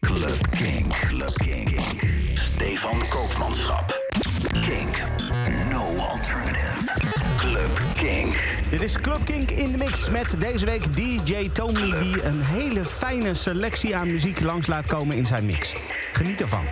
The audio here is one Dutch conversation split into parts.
Club King. Club King. Stefan Koopmanschap. Kink. No alternative. Club King. Dit is Club Kink in de mix met deze week DJ Tommy... die een hele fijne selectie aan muziek langs laat komen in zijn mix. Geniet ervan.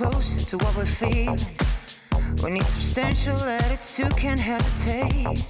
Closer to what we're feeling. We need substantial attitude, can't hesitate.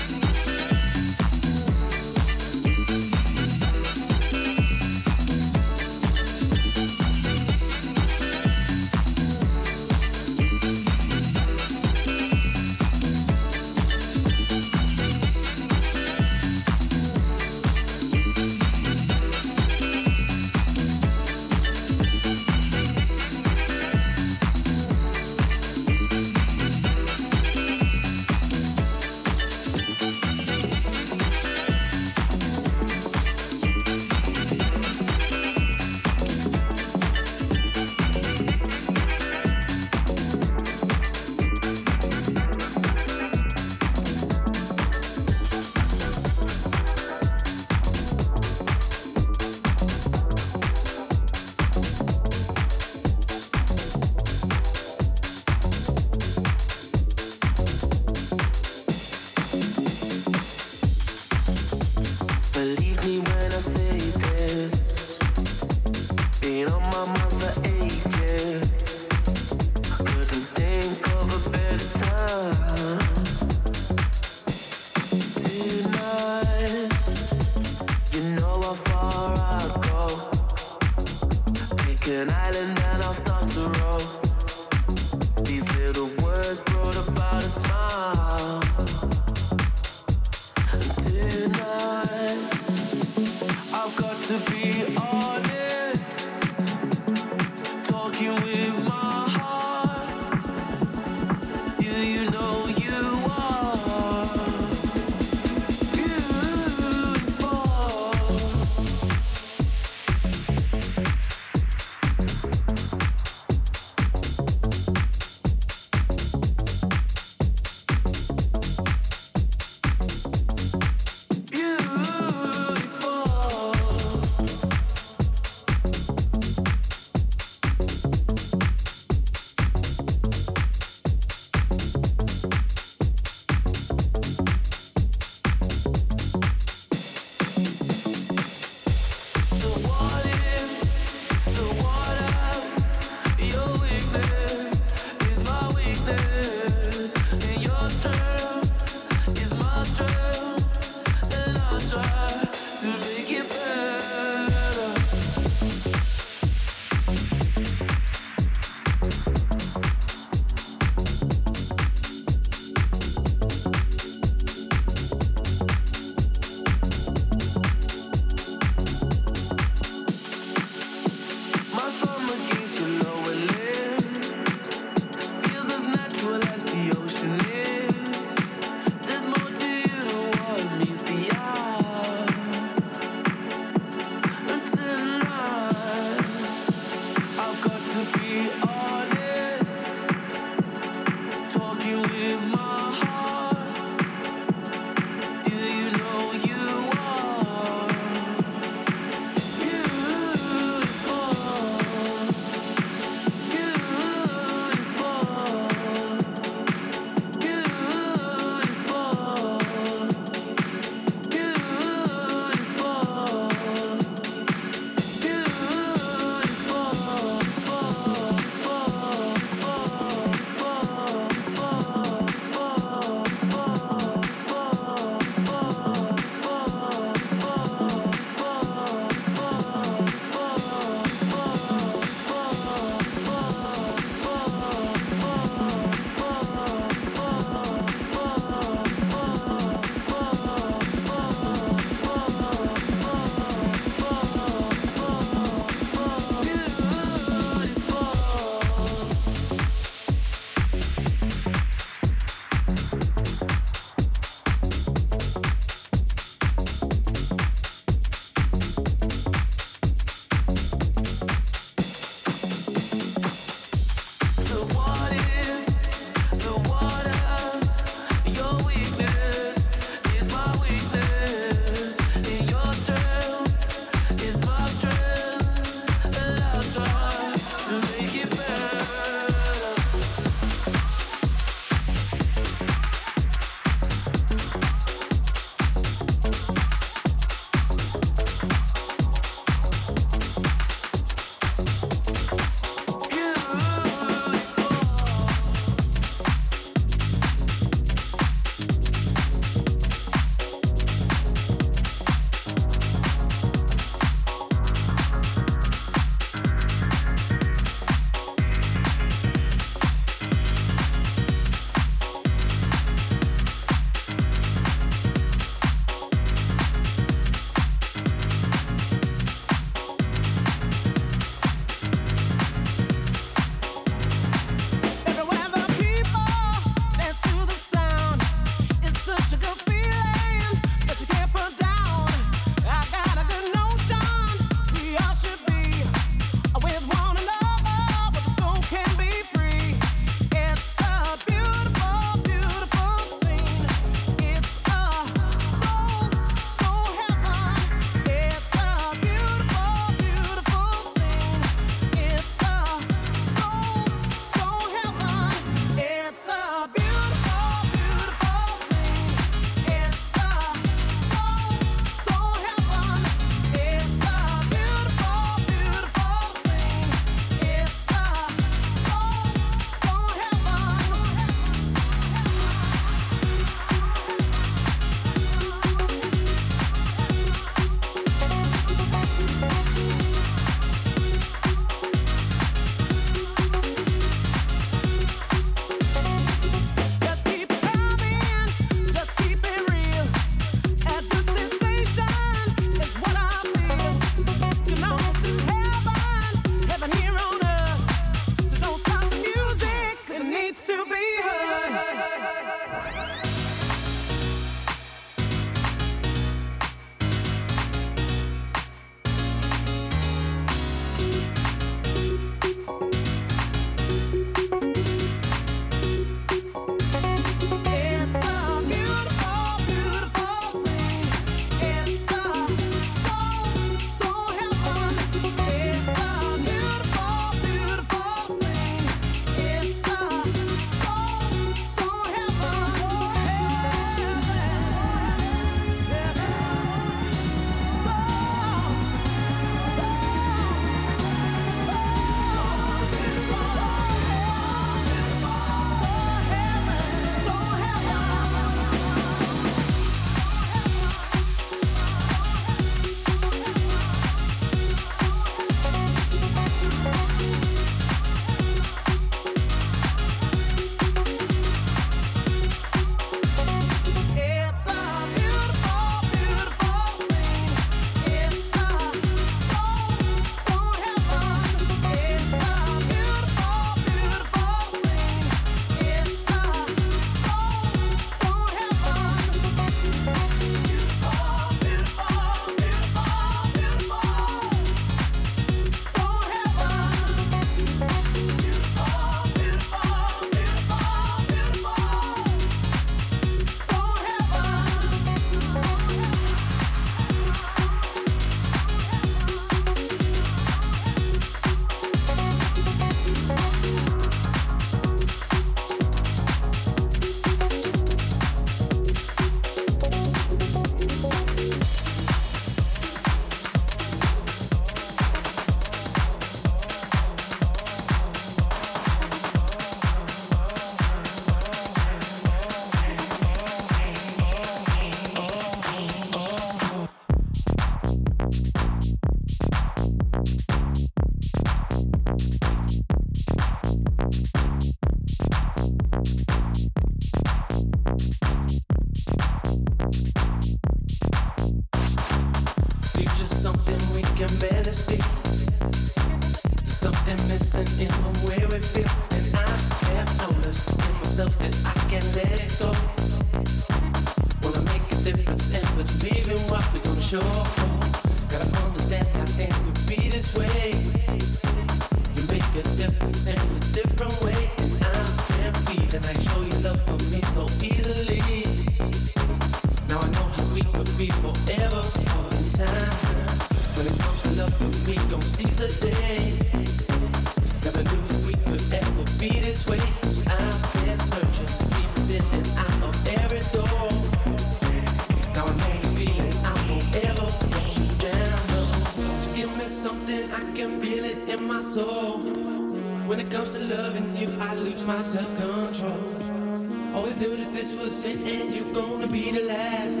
and you're gonna be the last.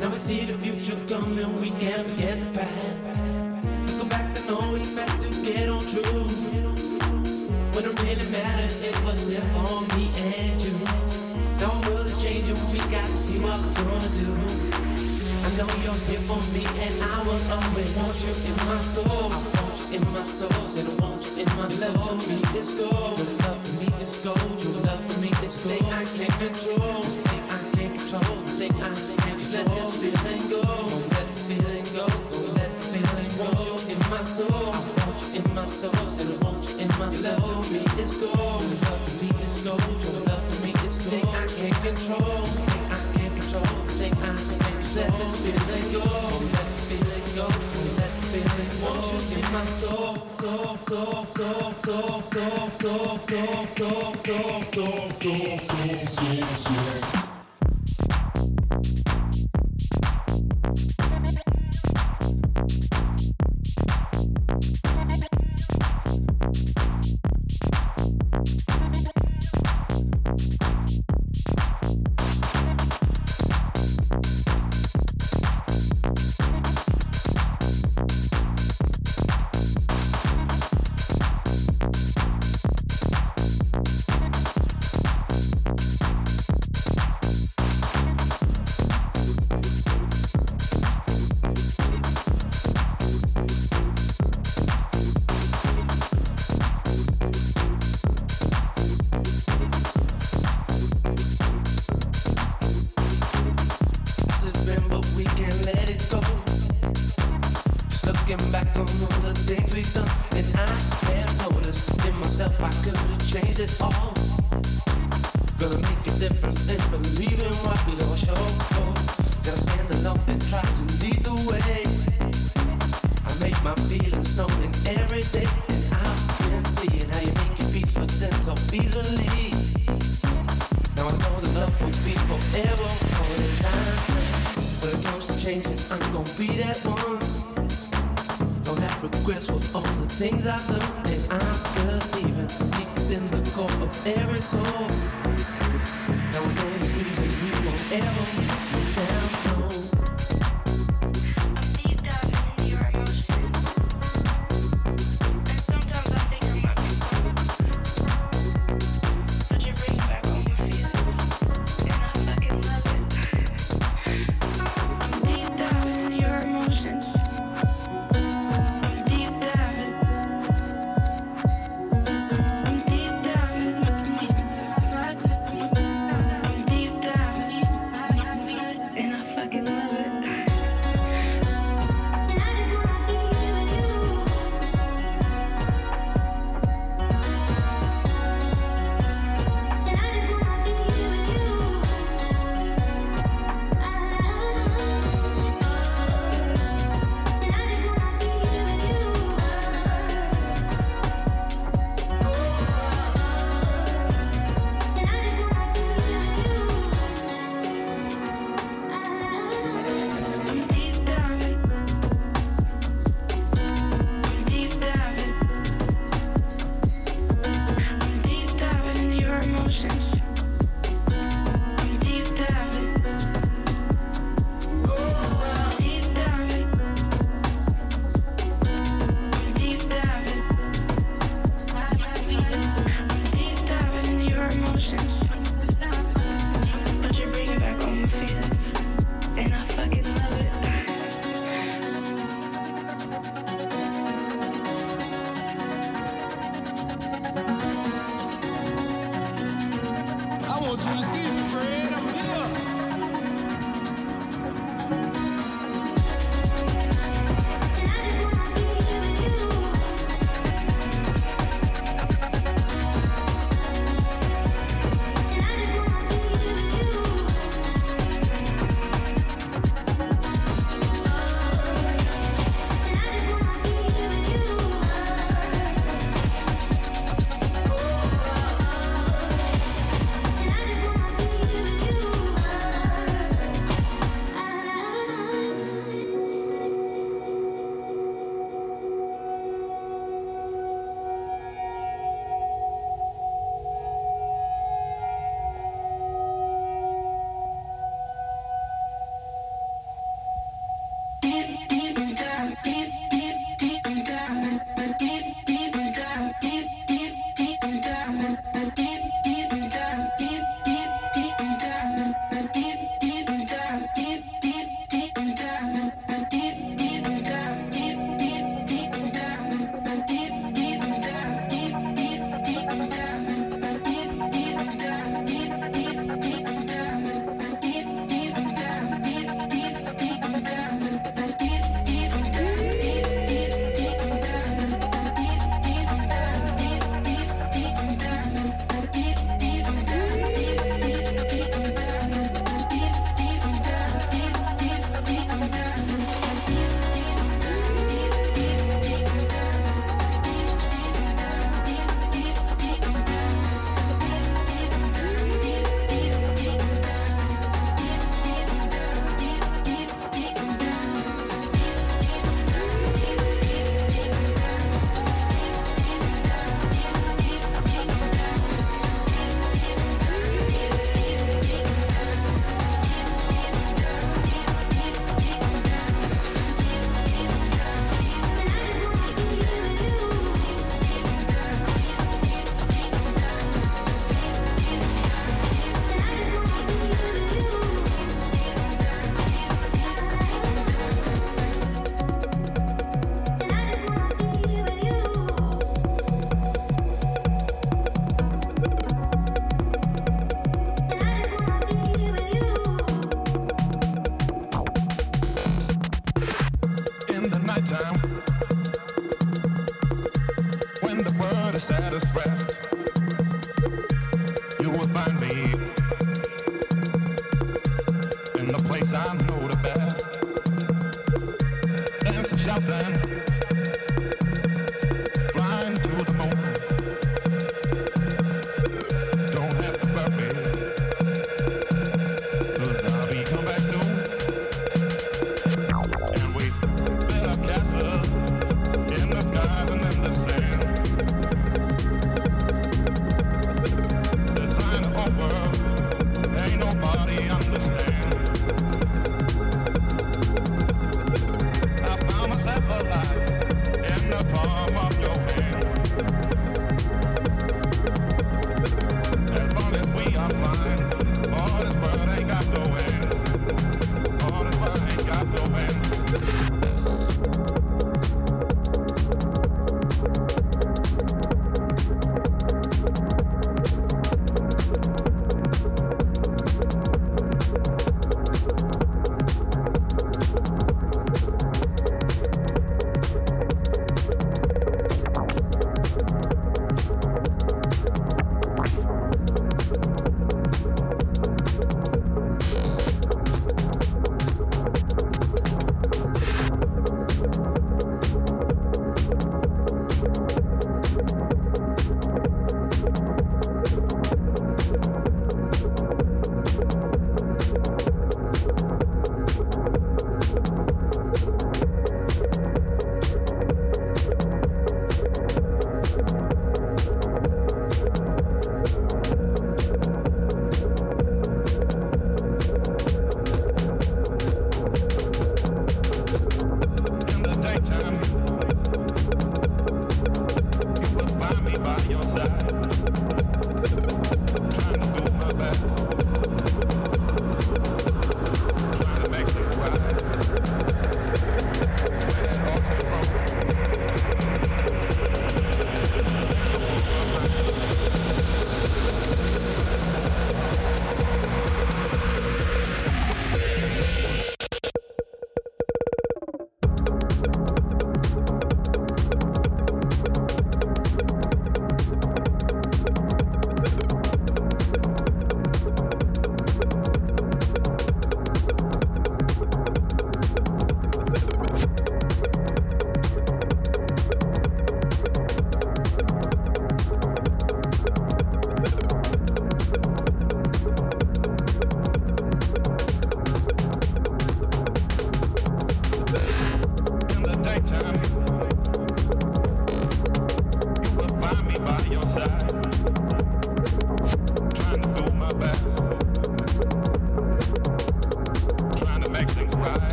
Now I see the future coming. it's. Enough to me enough to I can't control. I can't control. I can't control. Let this feeling go. Let this feeling go. Let this feeling go. Won't you be my soul.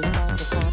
the you.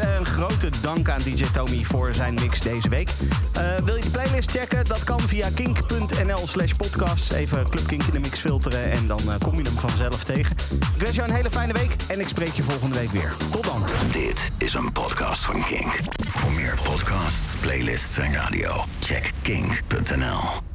Een grote dank aan DJ Tommy voor zijn mix deze week. Uh, wil je de playlist checken? Dat kan via kink.nl slash podcast. Even Club Kink in de mix filteren en dan uh, kom je hem vanzelf tegen. Ik wens jou een hele fijne week en ik spreek je volgende week weer. Tot dan. Dit is een podcast van Kink. Voor meer podcasts, playlists en radio, check kink.nl.